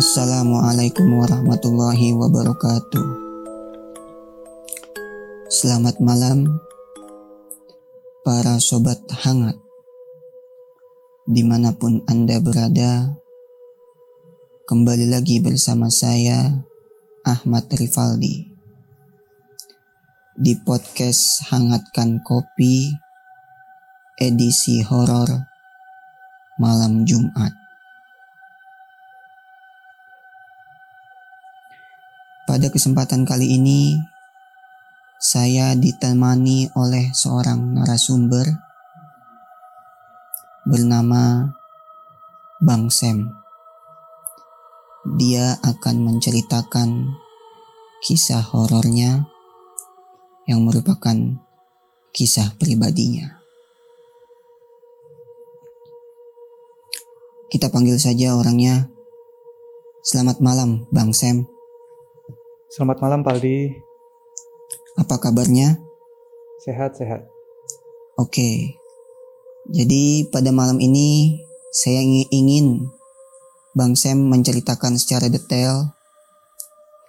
Assalamualaikum warahmatullahi wabarakatuh. Selamat malam, para sobat hangat, di mana pun Anda berada. Kembali lagi bersama saya, Ahmad Rivaldi, di podcast Hangatkan Kopi, edisi horor malam Jumat. Pada kesempatan kali ini, saya ditemani oleh seorang narasumber bernama Bang Sam. Dia akan menceritakan kisah horornya yang merupakan kisah pribadinya. Kita panggil saja orangnya. Selamat malam, Bang Sam. Selamat malam Paldi. Apa kabarnya? Sehat-sehat. Oke. Jadi pada malam ini saya ingin Bang Sam menceritakan secara detail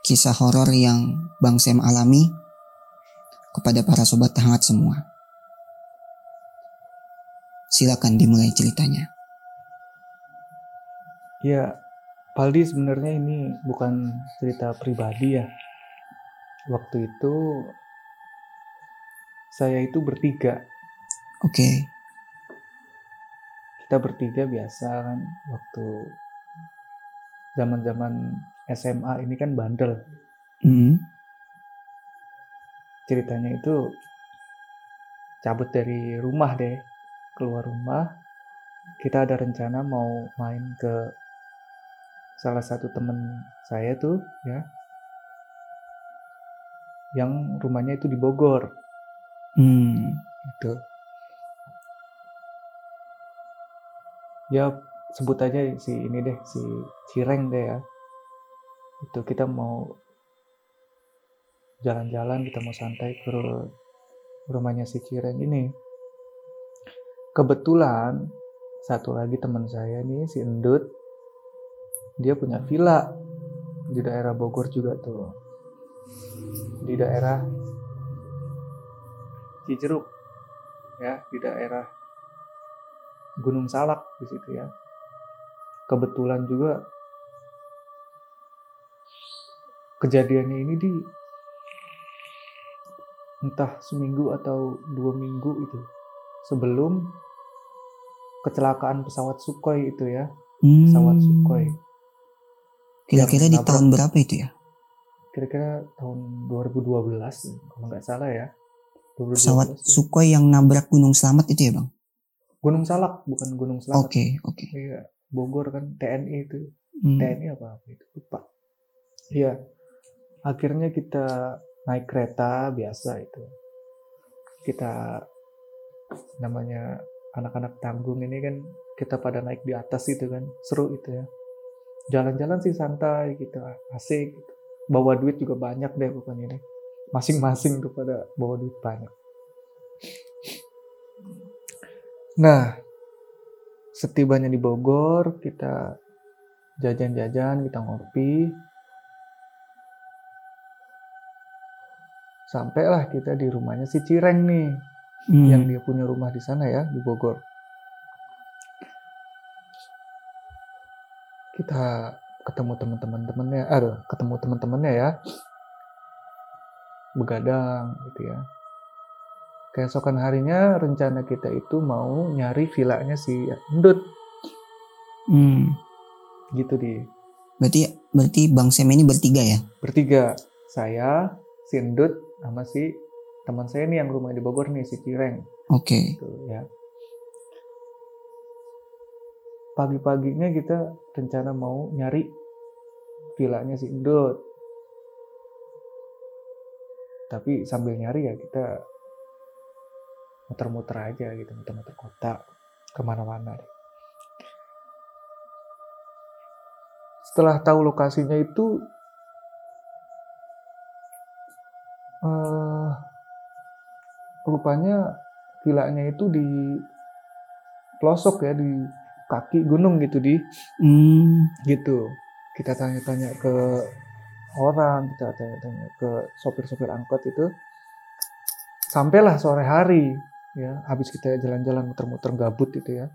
kisah horor yang Bang Sam alami kepada para sobat hangat semua. Silakan dimulai ceritanya. Ya, Paldi sebenarnya ini bukan cerita pribadi ya. Waktu itu saya itu bertiga. Oke. Okay. Kita bertiga biasa kan waktu zaman-zaman SMA ini kan bandel. Mm -hmm. Ceritanya itu cabut dari rumah deh, keluar rumah. Kita ada rencana mau main ke salah satu temen saya tuh ya yang rumahnya itu di Bogor. Hmm. itu ya sebut aja si ini deh si Cireng deh ya. Itu kita mau jalan-jalan kita mau santai ke rumahnya si Cireng ini. Kebetulan satu lagi teman saya nih si Endut dia punya villa di daerah Bogor juga tuh. Di daerah Cijeruk ya di daerah Gunung Salak di situ ya. Kebetulan juga kejadiannya ini di entah seminggu atau dua minggu itu sebelum kecelakaan pesawat Sukhoi itu ya. Pesawat hmm. Sukhoi Kira-kira di tahun berapa itu ya? Kira-kira tahun 2012 kalau nggak salah ya. 2012. Pesawat Sukhoi yang nabrak Gunung Selamat itu ya bang? Gunung Salak bukan Gunung Selamat. Oke okay, oke. Okay. Iya Bogor kan TNI itu. Hmm. TNI apa apa itu lupa. Iya. Akhirnya kita naik kereta biasa itu. Kita namanya anak-anak tanggung ini kan kita pada naik di atas itu kan seru itu ya jalan-jalan sih santai gitu asik gitu. bawa duit juga banyak deh bukan ini masing-masing tuh pada bawa duit banyak nah setibanya di Bogor kita jajan-jajan kita ngopi sampailah kita di rumahnya si Cireng nih hmm. yang dia punya rumah di sana ya di Bogor kita ketemu teman-teman temannya aduh ketemu teman-temannya ya. Begadang gitu ya. Keesokan harinya rencana kita itu mau nyari villanya si Endut. Hmm. gitu di berarti berarti Bang Sem ini bertiga ya? Bertiga. Saya si Endut sama si teman saya nih yang rumah di Bogor nih si Cireng. Oke. Okay. gitu, ya pagi-paginya kita rencana mau nyari villanya si Indut. Tapi sambil nyari ya kita muter-muter aja gitu, muter-muter kota ke mana-mana. Setelah tahu lokasinya itu, uh, rupanya villanya itu di pelosok ya di kaki gunung gitu di. Hmm. gitu. Kita tanya-tanya ke orang kita tanya-tanya ke sopir-sopir angkot itu sampailah sore hari ya. Habis kita jalan-jalan muter-muter gabut itu ya.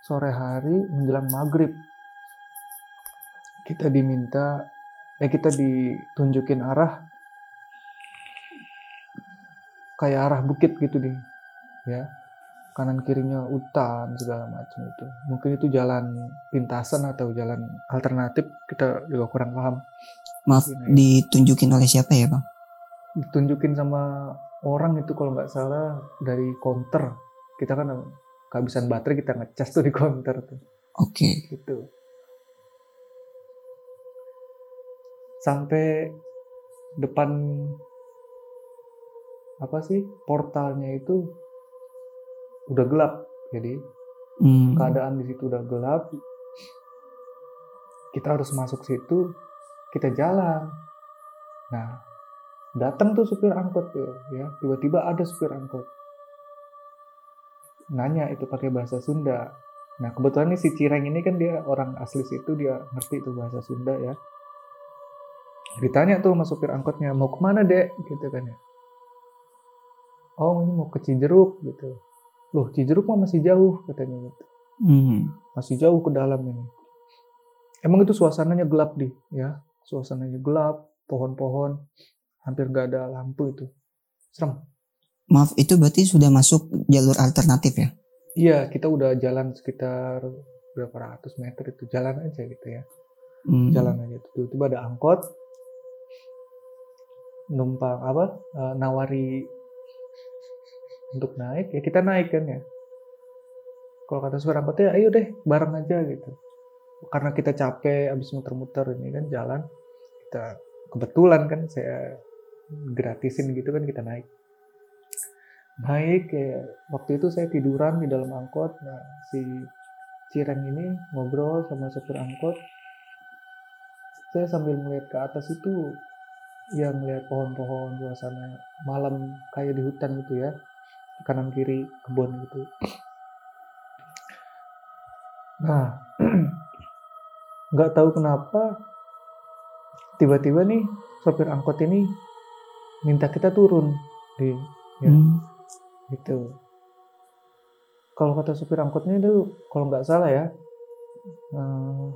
Sore hari menjelang maghrib kita diminta ya kita ditunjukin arah kayak arah bukit gitu nih ya kanan kirinya hutan segala macam itu. Mungkin itu jalan pintasan atau jalan alternatif kita juga kurang paham. Maaf ya. ditunjukin oleh siapa ya bang? Ditunjukin sama orang itu kalau nggak salah dari counter. Kita kan kehabisan baterai kita ngecas tuh di counter tuh. Oke. Okay. gitu. Sampai depan apa sih portalnya itu udah gelap. Jadi hmm. keadaan di situ udah gelap kita harus masuk situ kita jalan. Nah datang tuh supir angkot tuh ya. Tiba-tiba ada supir angkot. Nanya itu pakai bahasa Sunda. Nah kebetulan nih si Cireng ini kan dia orang asli situ dia ngerti itu bahasa Sunda ya. Ditanya tuh sama supir angkotnya mau ke mana dek? Gitu kan ya. Oh ini mau ke Cijeruk gitu loh Cijeruk mah masih jauh? Katanya gitu. Hmm. masih jauh ke dalam ini. Emang itu suasananya gelap di? Ya suasananya gelap pohon-pohon hampir gak ada lampu itu. Serem. Maaf itu berarti sudah masuk jalur alternatif ya? Iya kita udah jalan sekitar berapa ratus meter itu. Jalan aja gitu ya. Hmm. jalan aja tiba-tiba ada angkot numpang apa uh, nawari untuk naik ya kita naik kan ya. Kalau kata supir angkotnya ayo deh bareng aja gitu. Karena kita capek abis muter-muter ini kan jalan kita kebetulan kan saya gratisin gitu kan kita naik. Naik ya waktu itu saya tiduran di dalam angkot nah si Cireng ini ngobrol sama supir angkot. Saya sambil melihat ke atas itu yang melihat pohon-pohon suasana malam kayak di hutan gitu ya kanan kiri kebun gitu. Nah nggak tahu kenapa tiba-tiba nih sopir angkot ini minta kita turun di ya, hmm. gitu. Kalau kata supir angkotnya itu kalau nggak salah ya uh,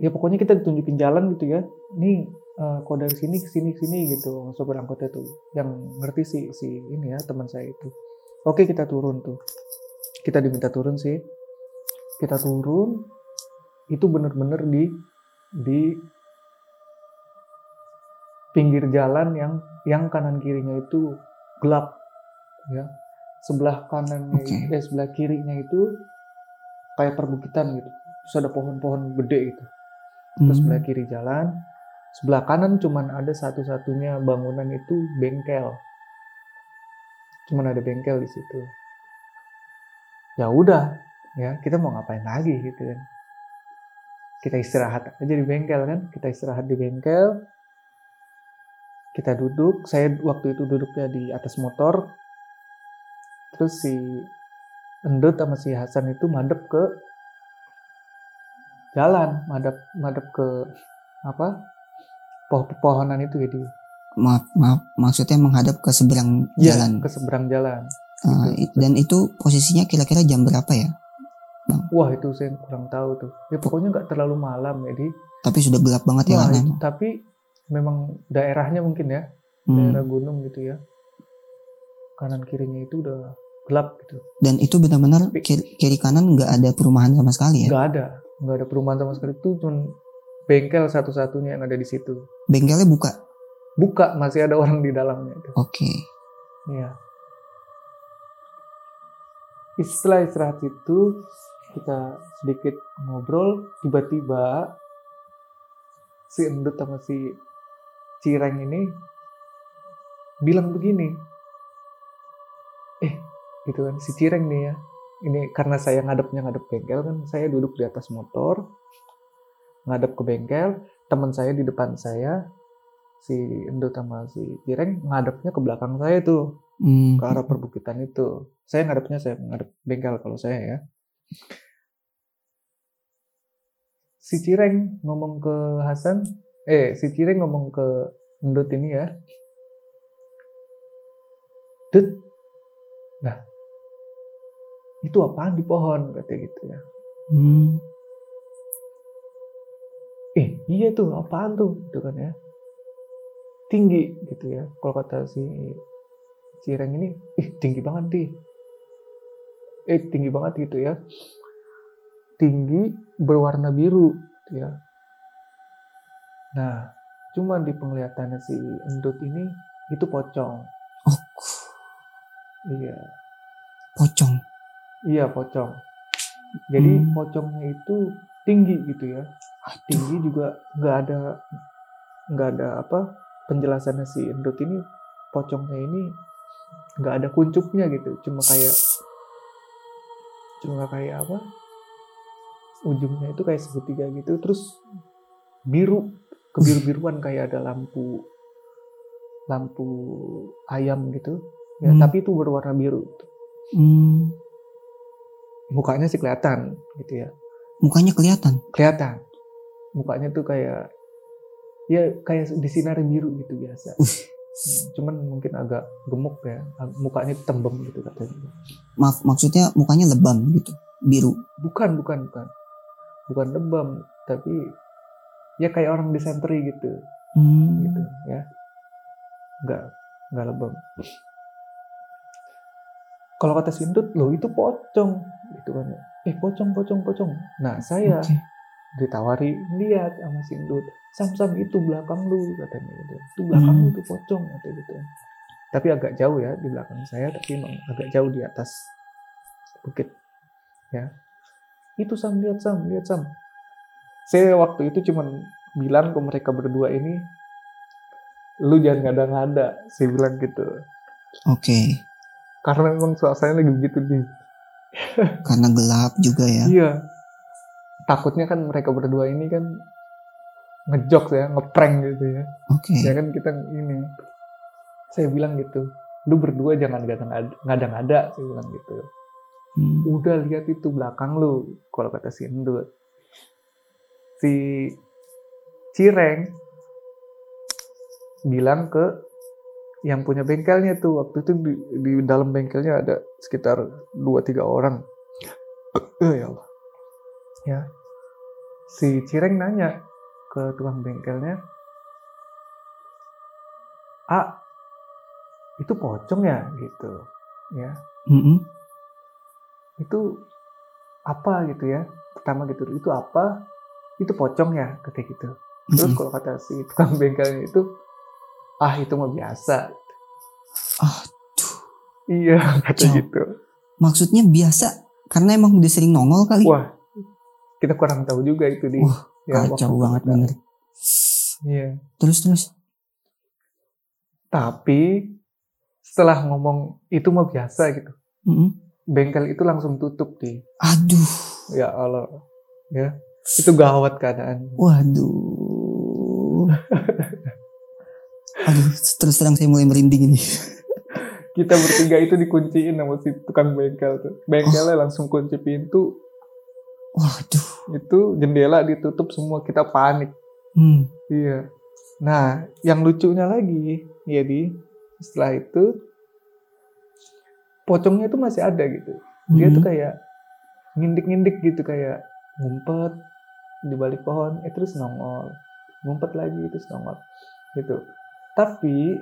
ya pokoknya kita ditunjukin jalan gitu ya. Ini uh, kok dari sini ke sini ke sini gitu sopir angkotnya tuh yang ngerti sih si ini ya teman saya itu. Oke kita turun tuh. Kita diminta turun sih. Kita turun itu bener-bener di di pinggir jalan yang yang kanan kirinya itu gelap ya. Sebelah kanannya okay. eh sebelah kirinya itu kayak perbukitan gitu. Terus ada pohon-pohon gede gitu. Terus hmm. sebelah kiri jalan sebelah kanan cuman ada satu-satunya bangunan itu bengkel. Cuman ada bengkel di situ. Ya udah ya kita mau ngapain lagi gitu kan. Kita istirahat aja di bengkel kan. Kita istirahat di bengkel. Kita duduk. Saya waktu itu duduknya di atas motor. Terus si Endut sama si Hasan itu madep ke jalan madep madep ke apa pohon pepohonan itu jadi maaf maaf. Maksudnya menghadap ke seberang ya, jalan. ke seberang jalan. Uh, gitu. dan itu posisinya kira-kira jam berapa ya? Bang? wah itu saya kurang tahu tuh. Ya pokoknya nggak terlalu malam jadi tapi sudah gelap banget ya itu, tapi memang daerahnya mungkin ya. Hmm. daerah gunung gitu ya. Kanan kirinya itu udah gelap gitu. Dan itu benar-benar kiri, kiri kanan nggak ada perumahan sama sekali ya? Nggak ada. Nggak ada perumahan sama sekali. Itu cuma bengkel satu-satunya yang ada di situ bengkelnya buka? Buka masih ada orang di dalamnya oke. Okay. iya. Setelah istirahat itu kita sedikit ngobrol tiba-tiba si endut sama si cireng ini bilang begini. Eh gitu kan si cireng nih ya. Ini karena saya ngadepnya ngadep bengkel kan saya duduk di atas motor ngadep ke bengkel teman saya di depan saya si Endo sama si Cireng ngadepnya ke belakang saya tuh hmm. ke arah perbukitan itu saya ngadepnya saya ngadep bengkel kalau saya ya si Cireng ngomong ke Hasan, eh si Cireng ngomong ke Endut ini ya. Dut, nah itu apaan di pohon kata gitu ya. Hmm. Eh iya tuh apaan tuh gitu kan ya. Tinggi gitu ya. Kalau kata si Cireng ini, ih tinggi banget di. Eh tinggi banget gitu ya tinggi berwarna biru ya. Nah, cuma di penglihatannya si endut ini itu pocong. Oh. Iya. Pocong. Iya, pocong. Jadi Hmm. pocongnya itu tinggi gitu ya. Tinggi juga nggak ada nggak ada apa penjelasannya si endut ini pocongnya ini nggak ada kuncupnya gitu. Cuma kayak cuma kayak apa? ujungnya itu kayak segitiga gitu terus biru kebiru-biruan kayak ada lampu lampu ayam gitu ya Hmm. tapi itu berwarna biru Hmm. mukanya sih kelihatan gitu ya Mukanya kelihatan. kelihatan mukanya tuh kayak ya kayak disinari biru gitu biasa cuman mungkin agak gemuk ya mukanya tembem gitu katanya Maaf, maksudnya mukanya lebam gitu. Biru. bukan bukan bukan bukan lebam tapi ya kayak orang disenteri gitu Hmm. gitu ya nggak nggak lebam kalau kata sindut lo itu pocong gitu kan eh pocong pocong pocong nah saya Oke. Ditawari lihat sama sindut sam sam itu belakang lu katanya gitu. Itu belakang lu Hmm. itu pocong katanya gitu. Tapi agak jauh ya di belakang saya tapi emang agak jauh di atas bukit ya. Itu sam lihat sam lihat sam. Saya waktu itu cuman bilang ke mereka berdua ini lu jangan ngada-ngada saya bilang gitu. Oke. karena memang suasananya lagi begitu nih. Karena gelap juga ya. iya takutnya kan mereka berdua ini kan ngejok ya ngeprank gitu ya. Oke. ya kan kita ini saya bilang gitu lu berdua jangan ngada-ngada ngada-ngada saya bilang gitu. Hmm. udah lihat itu belakang lu kalau kata si Endut si Cireng bilang ke yang punya bengkelnya tuh waktu itu di, di dalam bengkelnya ada sekitar 2-3 orang. Eh, ya Allah ya. Si Cireng nanya ke tukang bengkelnya ah itu pocong ya? Gitu ya. Mm-mm. itu apa? Gitu ya. Pertama gitu itu apa? Itu pocong ya kata gitu. Terus Mm-mm. kalau kata si tukang bengkelnya itu ah itu mah biasa. Aduh. iya kata gitu. Maksudnya biasa? Karena emang udah sering nongol kali. wah kita kurang tahu juga itu di Wah, ya, Kacau waktu banget kita- bener. iya Terus terus. tapi setelah ngomong itu mah biasa gitu Mm-mm. bengkel itu langsung tutup di Aduh. ya Allah ya itu gawat keadaan Waduh. Aduh, terus terang saya mulai merinding ini. kita bertiga itu dikunciin sama si tukang bengkel tuh bengkelnya langsung kunci pintu Waduh. itu jendela ditutup semua kita panik Hmm. iya nah yang lucunya lagi ya di setelah itu pocongnya itu masih ada gitu dia tuh Hmm. kayak ngindik-ngindik gitu kayak ngumpet di balik pohon eh terus nongol ngumpet lagi terus nongol gitu tapi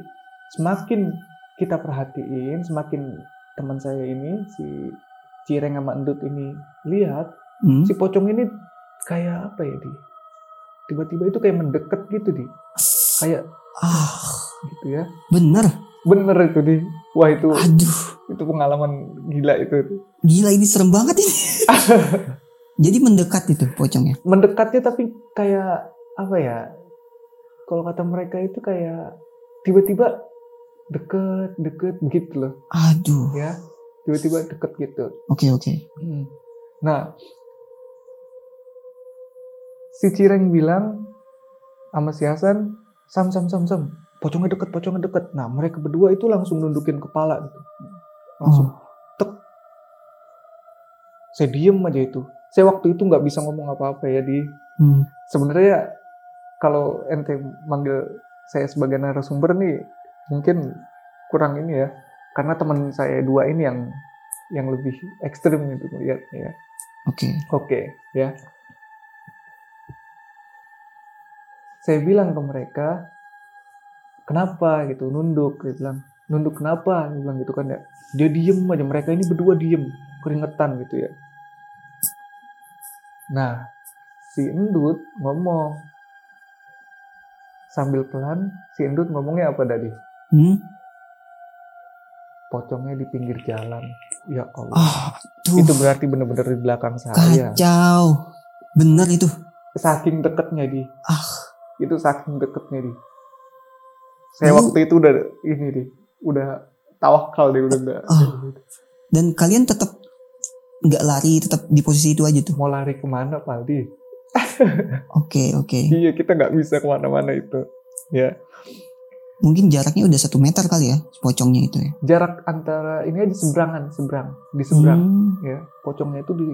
semakin kita perhatiin semakin teman saya ini si Cireng sama Endut ini lihat Hmm. si pocong ini kayak apa ya di tiba-tiba itu kayak mendekat gitu di kayak Ah, gitu ya bener. bener itu di wah itu Aduh, itu pengalaman gila itu gila ini serem banget ini. Jadi mendekat itu pocongnya. mendekatnya tapi kayak apa ya kalau kata mereka itu kayak tiba-tiba deket deket begitu loh Aduh. ya tiba-tiba deket gitu Oke oke. Hmm. nah si Cireng bilang sama si Hasan sam sam sam sam pocongnya deket pocongnya deket. Nah mereka berdua itu langsung nundukin kepala gitu. Langsung Oh. tek. Saya diem aja itu. Saya waktu itu nggak bisa ngomong apa-apa ya di. Hmm. sebenarnya kalau ente manggil saya sebagai narasumber nih mungkin kurang ini ya. Karena teman saya dua ini yang yang lebih ekstrim itu melihatnya ya. Oke. oke ya saya bilang ke mereka kenapa? gitu nunduk dia bilang. Nunduk kenapa? Dia bilang gitu kan ya. Dia diem aja mereka ini berdua diem keringetan gitu ya. Nah si endut ngomong. Sambil pelan si endut ngomongnya apa tadi Hmm. pocongnya di pinggir jalan. Ya Allah. Ah, tuh itu berarti bener-bener di belakang saya. Kacau. Bener itu. saking deketnya di. Ah. Itu saking deketnya di saya waktu itu udah ini di udah tawakal deh udah enggak Ah. Dan kalian tetap nggak lari, tetap di posisi itu aja tuh. mau lari ke mana Paldi Oke, oke. iya kita nggak bisa ke mana-mana itu ya Mungkin jaraknya udah satu meter kali ya, pocongnya itu ya. jarak antara ini aja seberangan seberang di seberang Hmm. ya pocongnya itu di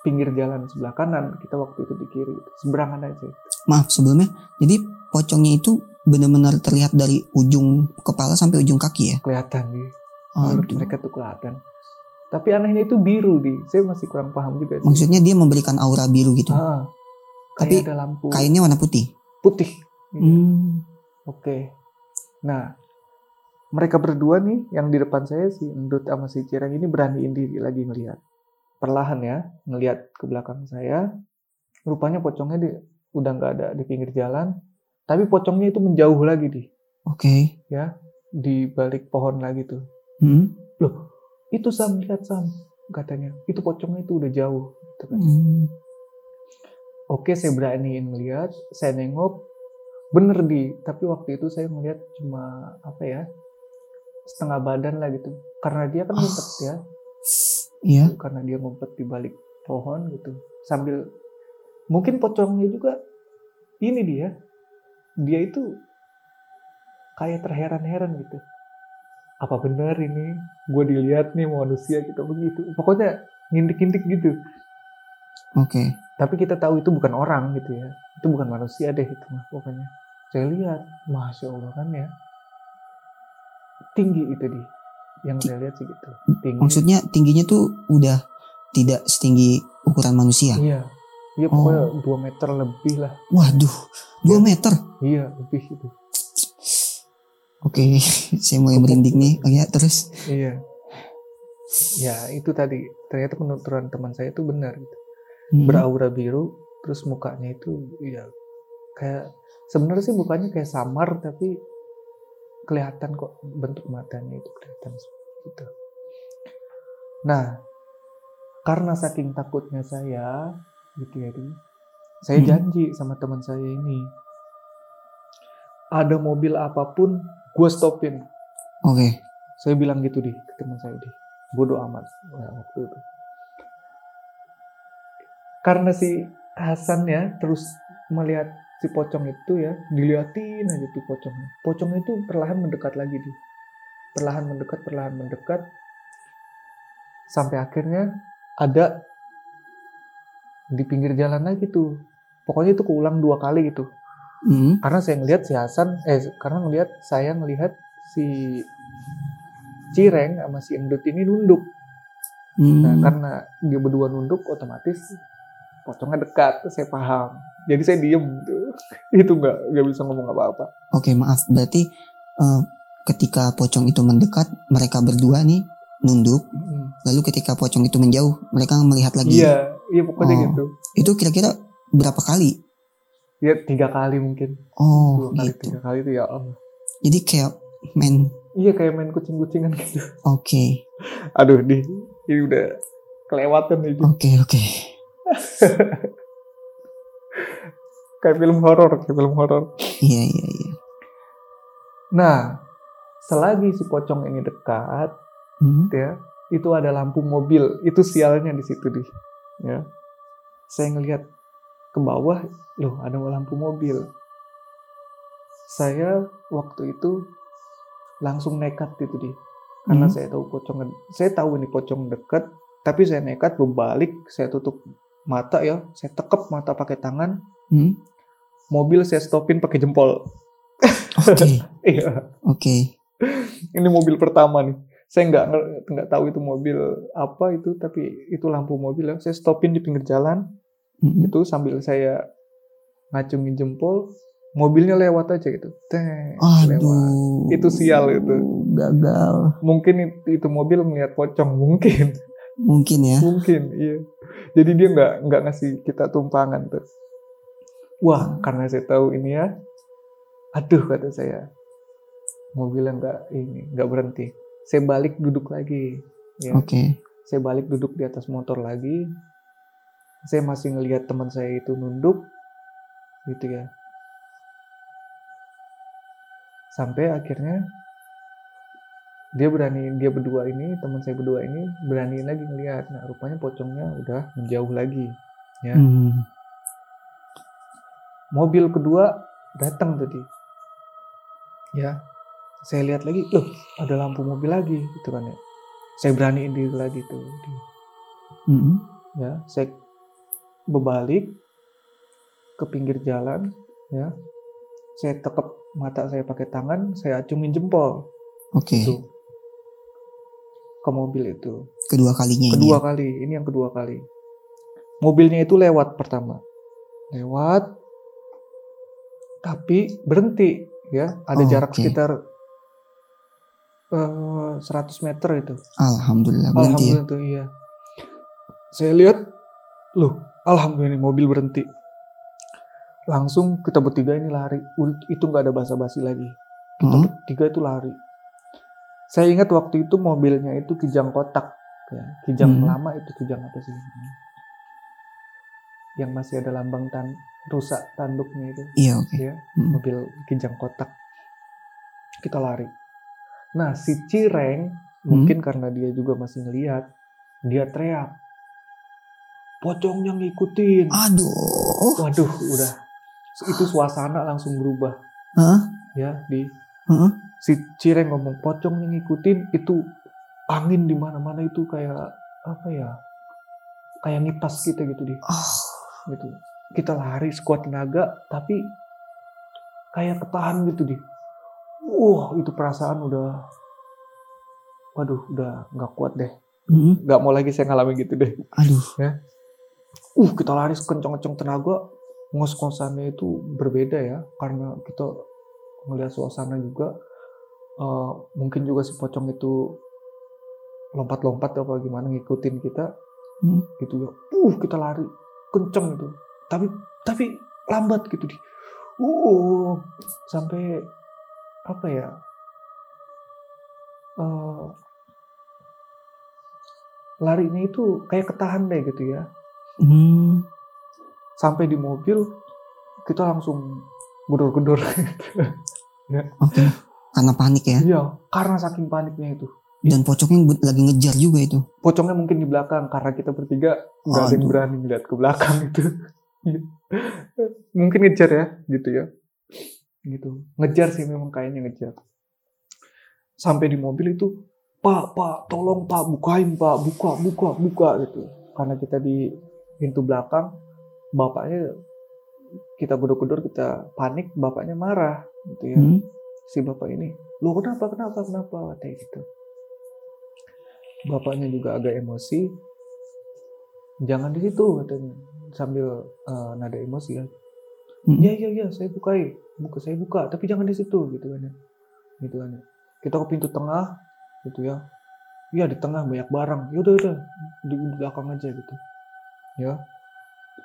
pinggir jalan sebelah kanan kita waktu itu di kiri seberangan aja Maaf sebelumnya. Jadi pocongnya itu benar-benar terlihat dari ujung kepala sampai ujung kaki ya. kelihatan nih menurut Aduh. mereka tuh kelihatan tapi anehnya itu biru di saya masih kurang paham juga sih Maksudnya dia memberikan aura biru gitu. ah, Tapi ada lampu Kainnya warna putih. putih Iya. Hmm. oke nah mereka berdua nih yang di depan saya si Endut sama si Cireng ini beraniin diri lagi ngelihat perlahan ya ngelihat ke belakang saya rupanya pocongnya di, udah nggak ada di pinggir jalan tapi pocongnya itu menjauh lagi di Oke. di balik pohon lagi tuh Hmm. itu Sam lihat Sam katanya itu pocongnya itu udah jauh gitu kan. Hmm. oke saya beraniin melihat saya nengok bener di tapi waktu itu saya melihat cuma apa ya setengah badan lah gitu karena dia kan ngumpet ya Iya. karena dia ngumpet di balik pohon gitu sambil mungkin pocongnya juga ini dia. Dia itu kayak terheran-heran gitu. Apa benar ini? Gue dilihat nih manusia gitu begitu. Pokoknya ngintik-ngintik gitu. Oke. tapi kita tahu itu bukan orang gitu ya. Itu bukan manusia deh itu mah pokoknya. Saya lihat masya allah kan ya. Tinggi itu di yang saya lihat sih gitu. Tinggi. Maksudnya tingginya tuh udah tidak setinggi ukuran manusia. iya iya pokoknya dua meter lebih lah Waduh, 2 meter. iya lebih itu Oke, saya mulai merinding nih. Oh ya, terus. iya ya itu tadi ternyata penuturan teman saya itu benar gitu. Hmm. beraura biru terus mukanya itu ya kayak sebenarnya sih mukanya kayak samar tapi kelihatan kok bentuk matanya itu kelihatan gitu. Nah, karena saking takutnya saya gitu ya, Di, saya Hmm. janji sama teman saya ini ada mobil apa pun gue stopin. Oke. Saya bilang gitu di ke teman saya di bodoh amat Nah, waktu itu. Karena si Hasan ya terus melihat si pocong itu ya diliatin aja tuh pocongnya. Pocongnya itu perlahan mendekat lagi di perlahan mendekat perlahan mendekat sampai akhirnya ada di pinggir jalan lagi tuh. Pokoknya itu keulang dua kali gitu Hmm. karena saya ngelihat si Hasan eh karena ngelihat saya ngelihat si Cireng sama si Endut ini nunduk Hmm. nah karena dia berdua nunduk otomatis pocongnya dekat saya paham jadi saya diem tuh itu nggak nggak bisa ngomong apa-apa Oke, maaf. Berarti eh, ketika pocong itu mendekat, mereka berdua nih nunduk. Lalu ketika pocong itu menjauh, mereka melihat lagi. iya iya pokoknya Oh. gitu Itu kira-kira berapa kali? ya tiga kali mungkin Oh, dua kali gitu. tiga kali itu ya Allah Jadi kayak main. iya kayak main kucing-kucingan gitu Oke, aduh di ini udah kelewatan ini oke, oke. kayak film horor kayak film horor Iya, iya, iya. Nah, selagi si pocong ini dekat, Hmm. ya, itu ada lampu mobil. Itu sialnya di situ di. Ya. Saya ngelihat ke bawah, loh ada lampu mobil. Saya waktu itu langsung nekat gitu di. Karena Hmm. saya tahu pocong saya tahu ini pocong dekat, tapi saya nekat berbalik, saya tutup mata ya saya tekep mata pakai tangan Hmm? mobil saya stopin pakai jempol Oke. iya Oke. ini mobil pertama nih saya nggak nggak tahu itu mobil apa itu tapi itu lampu mobil ya saya stopin di pinggir jalan Mm-mm. itu sambil saya ngacungin jempol mobilnya lewat aja gitu Teng, lewat. Itu sial itu. Gagal. mungkin itu, itu mobil melihat pocong mungkin Mungkin ya. mungkin iya jadi dia nggak nggak ngasih kita tumpangan tuh wah karena saya tahu ini ya aduh kata saya mobilnya nggak ini nggak berhenti saya balik duduk lagi ya. Oke. saya balik duduk di atas motor lagi. Saya masih ngelihat teman saya itu nunduk gitu ya. Sampai akhirnya dia berani dia berdua ini teman saya berdua ini berani lagi ngelihat. Nah rupanya pocongnya udah menjauh lagi ya. Hmm. mobil kedua datang tadi ya saya lihat lagi loh ada lampu mobil lagi gitu kan ya saya beraniin diri lagi tuh Mm-mm. ya saya berbalik ke pinggir jalan ya saya tekep mata saya pakai tangan saya acungin jempol Oke. tuh ke mobil itu Kedua kalinya ini. kedua ya? kali ini yang kedua kali mobilnya itu lewat pertama lewat tapi berhenti ya ada Oh, jarak oke. sekitar eh, 100 meter itu. Alhamdulillah berhenti ya. alhamdulillah tuh iya. Saya lihat loh alhamdulillah ini mobil berhenti. Langsung kita bertiga ini lari. Itu nggak ada basa-basi lagi. Kita Hmm. bertiga itu lari. Saya ingat waktu itu mobilnya itu kijang kotak ya. Kijang Hmm. lama itu kijang apa sih? Yang masih ada lambang tan rusak tanduknya itu. Iya oke. ya Mm. mobil kijang kotak. Kita lari nah si Cireng mungkin karena dia juga masih ngeliat dia teriak pocongnya ngikutin Aduh. waduh udah itu suasana langsung berubah Hah? ya di Heeh. si Cireng ngomong pocongnya ngikutin itu angin di mana-mana itu kayak apa ya kayak ngipas kita gitu di Ah. gitu kita lari sekuat tenaga tapi kayak ketahan gitu di wah itu perasaan udah waduh udah nggak kuat deh. Mm. nggak mau lagi saya ngalamin gitu deh. Aduh. uh kita lari sekencang-kencang tenaga ngos-ngosannya itu berbeda ya karena kita melihat suasana juga Eh, mungkin juga si pocong itu lompat-lompat apa gimana ngikutin kita. Hmm. gitu ya. Uh kita lari kenceng itu. Tapi tapi lambat gitu di. Uh sampai apa ya Eh larinya itu kayak ketahan deh gitu ya Hmm. sampai di mobil kita langsung gedor-gedor Oke. Karena panik ya. iya karena saking paniknya itu Dan pocongnya bu- lagi ngejar juga itu. pocongnya mungkin di belakang karena kita bertiga nggak ada yang berani ngeliat ke belakang itu Iya. mungkin ngejar ya gitu ya gitu. Ngejar sih memang kayaknya ngejar. Sampai di mobil itu pak pak tolong pak bukain pak buka buka buka gitu. Karena kita di pintu belakang bapaknya kita gedor-gedor kita panik bapaknya marah gitu ya. Hmm. si bapak ini lo kenapa kenapa kenapa? Kayak gitu. Bapaknya juga agak emosi. Jangan di situ katanya sambil eh, nada emosi ya Hmm. iya iya iya saya bukai buka saya buka tapi jangan di situ gitu kan ya. Gitu kan ya. Kita ke pintu tengah gitu ya. Iya di tengah banyak barang. Ya udah udah di belakang aja gitu. Ya.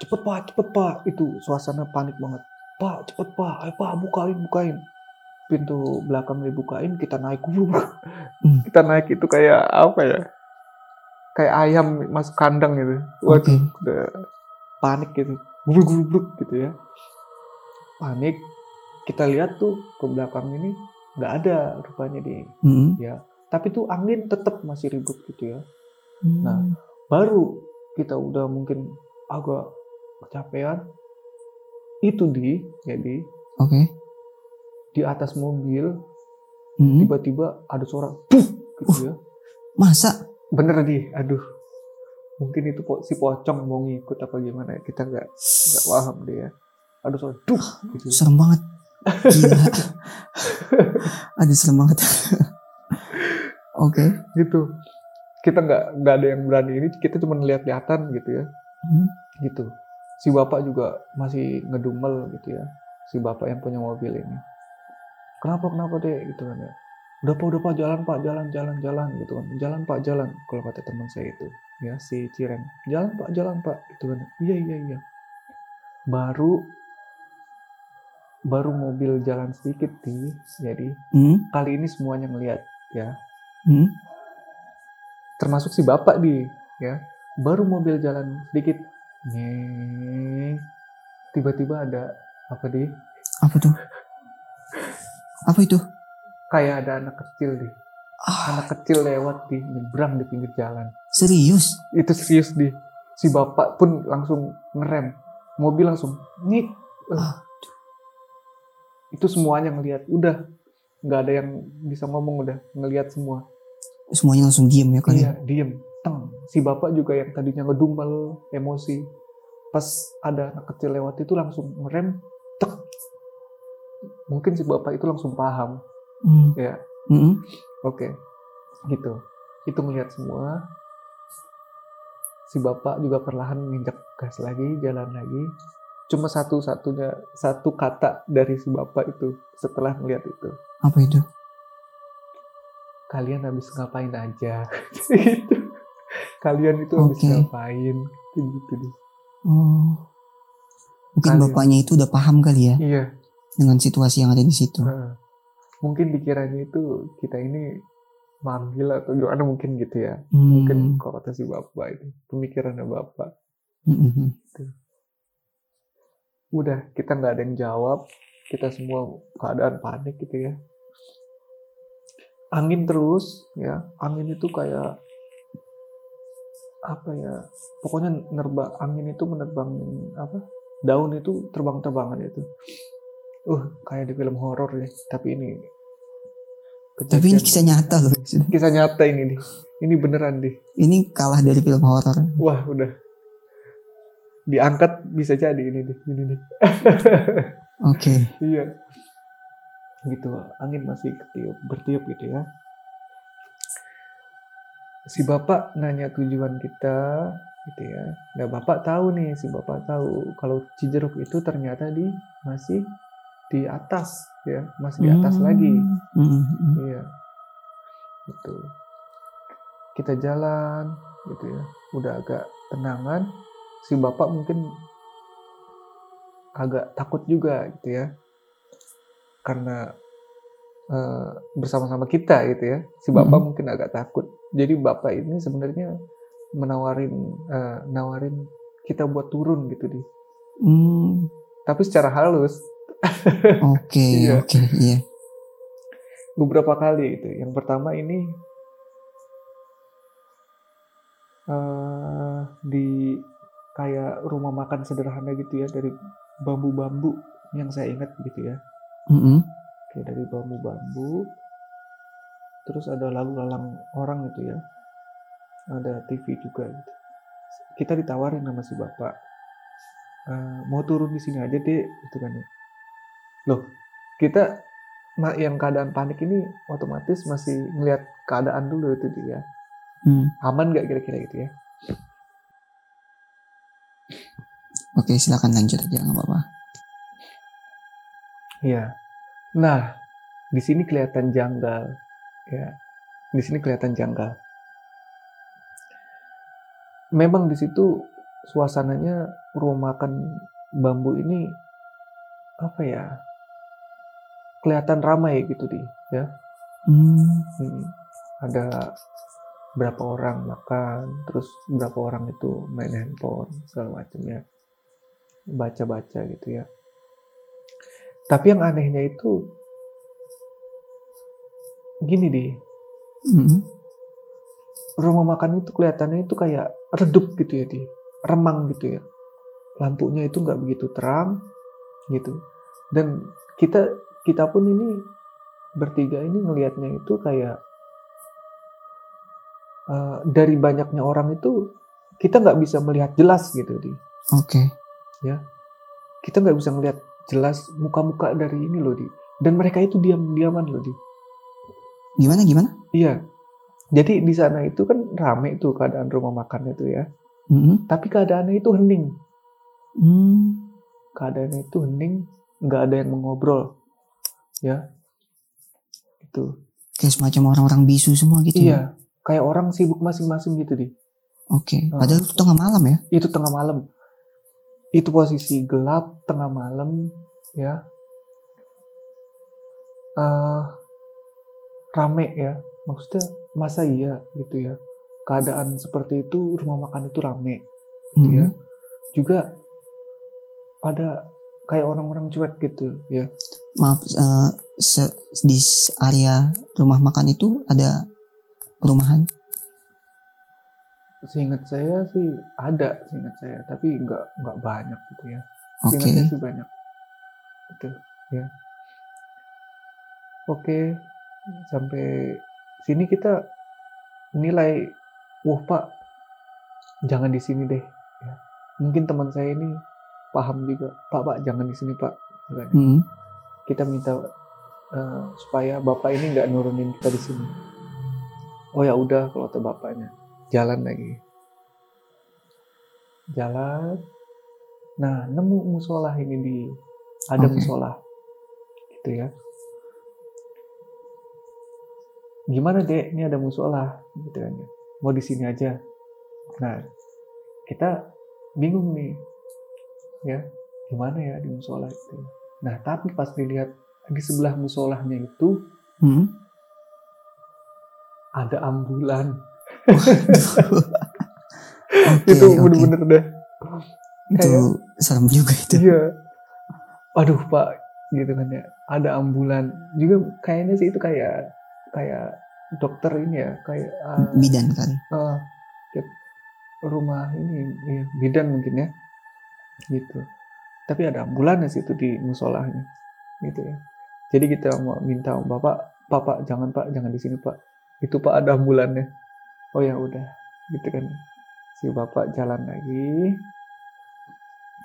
Cepet pak cepet pak. Itu suasana panik banget. Pak cepet pak. Ayo pak bukain bukain. Pintu belakang dibukain kita naik Hmm. kita naik itu kayak apa ya? Kayak ayam masuk kandang gitu. Waduh Oke. udah panik gitu. Gubruk gubruk gitu ya panik kita lihat tuh ke belakang ini nggak ada rupanya di Hmm. ya tapi tuh angin tetap masih ribut gitu ya Hmm. Nah. baru kita udah mungkin agak kecapean itu di jadi Oke. di atas mobil Hmm. tiba-tiba ada suara puh gitu ya Masa? bener di aduh mungkin itu si pocong mau ngikut apa gimana kita nggak nggak paham deh ya aduh soal duh gitu. serem banget. Gila. Aduh serem banget. Oke. Okay. gitu. Kita nggak nggak ada yang berani ini kita cuma lihat-lihatan gitu ya. Hmm. gitu. Si bapak juga masih ngedumel gitu ya. Si bapak yang punya mobil ini. Kenapa kenapa deh gitu kan ya. Udah pak udah pak jalan pak jalan jalan jalan gitu kan. Jalan pak jalan kalau kata teman saya itu. Ya si Ciren jalan pak jalan pak gitu kan. Iya iya iya. Baru baru mobil jalan sedikit nih jadi hmm? kali ini semuanya ngelihat ya. Hmm? termasuk si bapak di ya. Baru mobil jalan sedikit. Nih tiba-tiba ada apa di? Apa tuh? Apa itu? Kayak ada anak kecil deh ah. anak kecil lewat di nyebrang di pinggir jalan. Serius? Itu serius di. Si bapak pun langsung ngerem. Mobil langsung nih ah itu semuanya ngelihat udah nggak ada yang bisa ngomong udah ngelihat semua. Semuanya langsung diem ya kali iya diem. Teng. Si bapak juga yang tadinya ngedumel emosi. Pas ada anak kecil lewat itu langsung ngerem tek. Mungkin si bapak itu langsung paham. Mm. ya. Mm -hmm. oke. Okay. gitu. Itu melihat semua. Si bapak juga perlahan menginjak gas lagi jalan lagi cuma satu-satunya satu kata dari si bapak itu setelah melihat itu. Apa itu? Kalian habis ngapain aja? gitu. Kalian itu habis okay. ngapain? Gitu, gitu deh. Oh. Mungkin Kalian. bapaknya itu udah paham kali ya? Iya. Dengan situasi yang ada di situ. Nah, mungkin dikiranya itu kita ini manggil atau gimana mungkin gitu ya. Hmm. Mungkin kalau kata si bapak itu pemikirannya bapak. Mm -hmm. gitu udah kita nggak ada yang jawab. Kita semua keadaan panik gitu ya. Angin terus ya. Angin itu kayak apa ya pokoknya nerba angin itu menerbang apa daun itu terbang-terbangan itu. Uh kayak di film horor ya tapi ini tapi ini kisah nyata loh. Kisah nyata ini nih. Ini beneran deh. Ini kalah dari film horor. Wah udah diangkat bisa jadi ini nih ini nih. Oke. Okay. iya. Gitu angin masih ketiup bertiup gitu ya. Si bapak nanya tujuan kita gitu ya. Nah bapak tahu nih si bapak tahu kalau Cijeruk itu ternyata di masih di atas ya. Masih di atas hmm. lagi. Hmm. iya. Gitu. Kita jalan gitu ya. Udah agak tenangan si bapak mungkin agak takut juga gitu ya. Karena uh, bersama-sama kita gitu ya. Si bapak hmm. mungkin agak takut. Jadi bapak ini sebenarnya menawarin uh, nawarin kita buat turun gitu di. Hmm. tapi secara halus. Oke iya. oke iya. Beberapa kali itu yang pertama ini uh, di kayak rumah makan sederhana gitu ya dari bambu-bambu yang saya ingat gitu ya. Mm-hmm. Kayak dari bambu-bambu. Terus ada lalu lalang orang gitu ya. Ada TV juga gitu. Kita ditawarin sama si bapak. E, mau turun di sini aja deh gitu kan ya. Loh, kita yang keadaan panik ini otomatis masih ngeliat keadaan dulu itu dia. Hmm. Aman gak kira-kira gitu ya? Oke, silakan lanjut aja, nggak apa-apa. Iya. Nah, di sini kelihatan janggal. Ya, di sini kelihatan janggal. Memang di situ suasananya rumah makan bambu ini apa ya? Kelihatan ramai gitu di, ya. Hmm. Hmm. Ada berapa orang makan, terus berapa orang itu main handphone segala macamnya baca-baca gitu ya. Tapi yang anehnya itu gini deh. Mm-hmm. Rumah makan itu kelihatannya itu kayak redup gitu ya di remang gitu ya. Lampunya itu nggak begitu terang gitu. Dan kita kita pun ini bertiga ini ngelihatnya itu kayak uh, dari banyaknya orang itu kita nggak bisa melihat jelas gitu di oke okay. Ya. Kita nggak bisa melihat jelas muka-muka dari ini loh di. Dan mereka itu diam-diaman loh di. Gimana gimana? Iya. Jadi di sana itu kan rame tuh keadaan rumah makan itu ya. Mm-hmm. tapi keadaannya itu hening. Mm. keadaannya itu hening nggak ada yang mengobrol. Ya. Itu kayak semacam orang-orang bisu semua gitu iya. ya? kayak orang sibuk masing-masing gitu di. Oke. Okay. padahal itu tengah malam ya? Itu tengah malam itu posisi gelap tengah malam ya. Uh, rame ya. Maksudnya masa iya gitu ya. Keadaan seperti itu rumah makan itu rame gitu ya. Mm-hmm. juga ada kayak orang-orang cuek gitu ya. Maaf uh, di area rumah makan itu ada perumahan Seingat saya sih ada, seingat saya, tapi nggak nggak banyak gitu ya. Seingat okay. saya sih banyak. Betul, ya. Oke, sampai sini kita nilai, wah pak, jangan di sini deh. Ya. Mungkin teman saya ini paham juga, pak pak jangan di sini pak. Hmm. Kita minta uh, supaya bapak ini nggak nurunin kita di sini. Oh ya udah kalau kata bapaknya jalan lagi. Jalan. Nah nemu musola ini di ada okay. musola gitu ya. Gimana dek? Ini ada musola gitu kan ya. mau di sini aja. Nah kita bingung nih. Ya gimana ya di musola itu? Nah tapi pas dilihat di sebelah musolahnya itu hmm? ada ambulan okay, itu bener-bener okay. deh. Itu kayak, serem juga itu. Iya. Aduh pak gitu kan ya. Ada ambulan. Juga kayaknya sih itu kayak kayak dokter ini ya kayak uh, bidan kan uh, rumah ini ya, bidan mungkin ya. Gitu. Tapi ada ambulan sih itu di musolahnya. Gitu ya. Jadi kita mau minta bapak bapak jangan pak jangan di sini pak. Itu pak ada ambulannya oh ya udah. Gitu kan. Si bapak jalan lagi.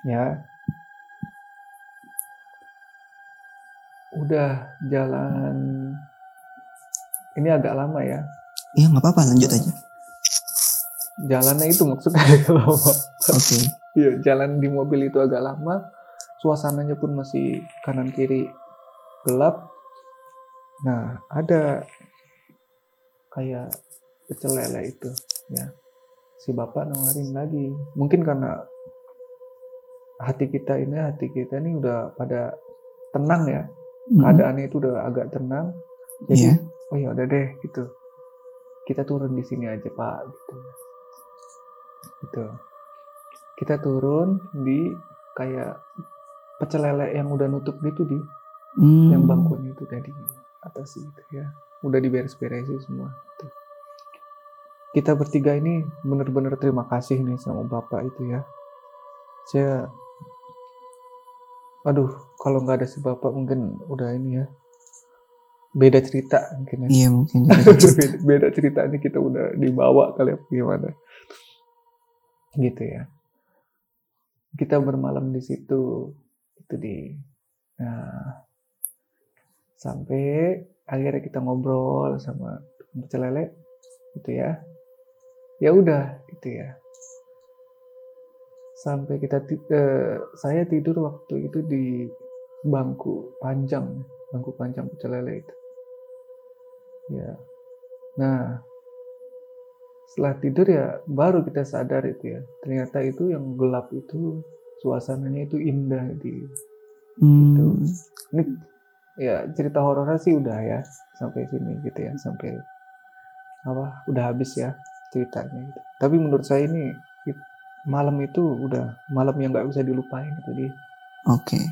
Ya. Udah jalan. Ini agak lama ya. Iya nggak apa-apa. Lanjut aja. Jalannya itu maksudnya. Agak lama oke. Okay. iya jalan di mobil itu agak lama. Suasananya pun masih kanan kiri gelap. Nah ada kayak pecel lele itu ya. Si bapak nawarin lagi. Mungkin karena hati kita ini hati kita ini udah pada tenang ya. Hmm. keadaannya itu udah agak tenang. Jadi yeah. oh ya udah deh gitu. Kita turun di sini aja pak gitu. Gitu. Kita turun di kayak pecel lele yang udah nutup gitu di. Hmm. yang bangkunya itu tadi atas itu ya. Udah diberes-beresin semua tuh kita bertiga ini benar-benar terima kasih nih sama bapak itu ya. Saya aduh kalau nggak ada si bapak mungkin udah ini ya beda cerita mungkin ya. Iya mungkin. Beda, cerita. beda cerita ini kita udah dibawa kali ya gimana? Gitu ya. Kita bermalam di situ itu di nah sampai akhirnya kita ngobrol sama pecel lele gitu ya ya udah gitu ya. Sampai kita eh, saya tidur waktu itu di bangku panjang bangku panjang pecel lele itu. Ya. Nah setelah tidur ya baru kita sadar itu ya. Ternyata itu yang gelap itu suasananya itu indah di hmm. gitu ini ya cerita horornya sih udah ya sampai sini gitu ya sampai apa udah habis ya ceritanya gitu. Tapi menurut saya ini malam itu udah malam yang nggak bisa dilupain itu dia. Oke. Okay.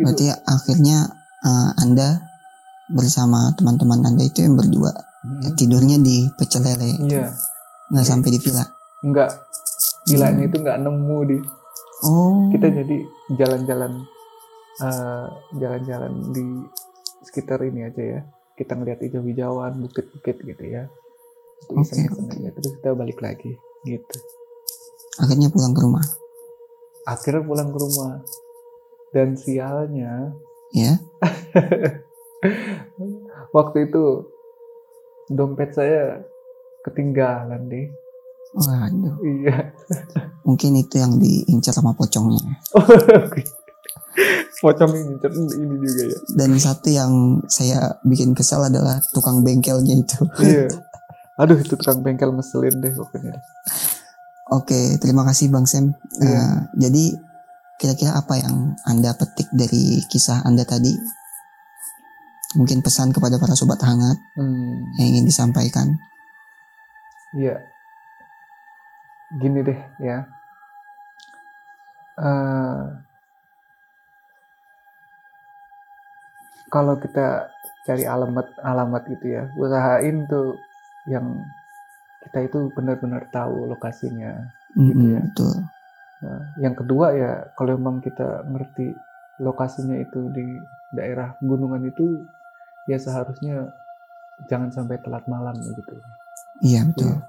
Berarti akhirnya uh, Anda bersama teman-teman Anda itu yang berdua hmm. tidurnya di pecel lele. Iya. Nggak sampai di villa. Enggak. Villanya hmm. itu nggak nemu di. Oh. Kita jadi jalan-jalan uh, jalan-jalan di sekitar ini aja ya. Kita ngeliat hijau-hijauan, bukit-bukit gitu ya. Okay, okay. terus kita balik lagi gitu Akhirnya pulang ke rumah. Akhirnya pulang ke rumah. Dan sialnya, Ya. waktu itu dompet saya ketinggalan deh. Waduh, Iya. mungkin itu yang diincar sama pocongnya. Pocong ini ini juga ya. Dan satu yang saya bikin kesal adalah tukang bengkelnya itu. Iya. Aduh itu tukang bengkel ngeselin deh pokoknya. Oke, terima kasih Bang Sam. Iya. Eh, jadi kira-kira apa yang Anda petik dari kisah Anda tadi? Mungkin pesan kepada para sobat hangat Hmm, yang ingin disampaikan. iya. Gini deh ya. Eh, kalau kita cari alamat alamat gitu ya, usahain tuh yang kita itu benar-benar tahu lokasinya. Gitu Mm-mm, ya. Betul. Nah, yang kedua ya kalau memang kita ngerti lokasinya itu di daerah gunungan itu ya seharusnya jangan sampai telat malam gitu. Iya betul. Iya.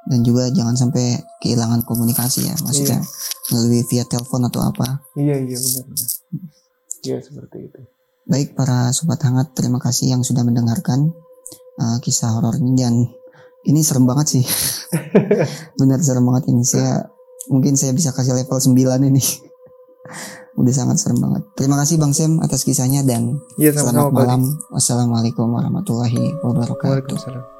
Dan juga jangan sampai kehilangan komunikasi ya, maksudnya melalui via telepon atau apa. Iya iya benar. Iya seperti itu. Baik para sobat hangat, terima kasih yang sudah mendengarkan uh, kisah horor ini dan ini serem banget sih. Benar serem banget ini. Saya mungkin saya bisa kasih level 9 ini. Udah sangat serem banget. Terima kasih Bang Sem atas kisahnya dan Iya selamat sama-sama. Pak. malam. Wassalamualaikum warahmatullahi wabarakatuh. Waalaikumsalam.